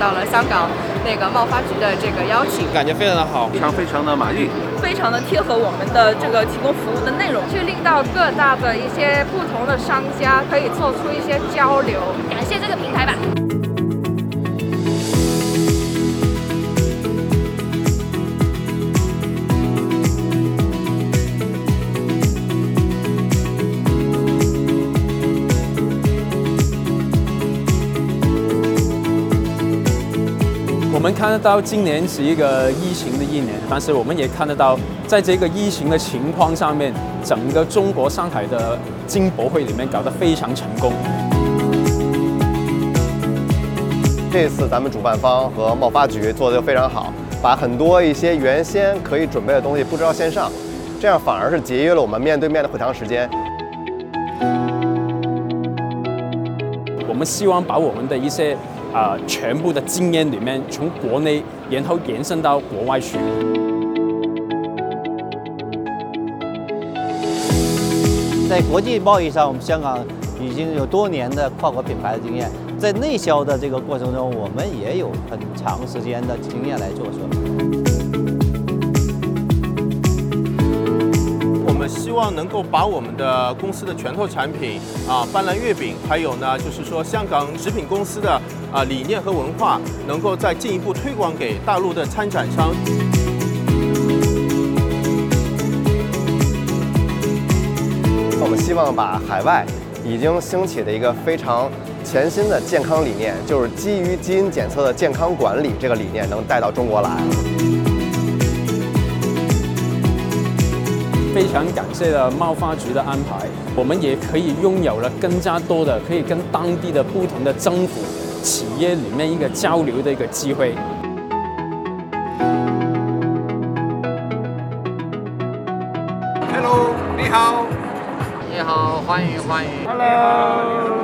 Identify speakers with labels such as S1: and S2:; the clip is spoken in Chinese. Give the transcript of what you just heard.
S1: 到了香港那个贸发局的这个邀请，
S2: 感觉非常的好，
S3: 非常非常的满意，
S4: 非常的贴合我们的这个提供服务的内容，
S1: 去令到各大的一些不同的商家可以做出一些交流，
S5: 感谢这个平台吧。
S6: 我们看得到，今年是一个疫情的一年，但是我们也看得到，在这个疫情的情况上面，整个中国上海的金博会里面搞得非常成功。
S7: 这次咱们主办方和贸发局做的就非常好，把很多一些原先可以准备的东西布置到线上，这样反而是节约了我们面对面的会谈时间。
S6: 我们希望把我们的一些。啊，全部的经验里面，从国内然后延伸到国外去。
S8: 在国际贸易上，我们香港已经有多年的跨国品牌的经验，在内销的这个过程中，我们也有很长时间的经验来做说。
S2: 能够把我们的公司的拳头产品啊，斑斓月饼，还有呢，就是说香港食品公司的啊理念和文化，能够再进一步推广给大陆的参展商。
S7: 我们希望把海外已经兴起的一个非常全新的健康理念，就是基于基因检测的健康管理这个理念，能带到中国来。
S6: 非常感谢了贸发局的安排，我们也可以拥有了更加多的可以跟当地的不同的政府、企业里面一个交流的一个机会。
S3: Hello，你好，
S9: 你好，欢迎欢迎。
S3: Hello。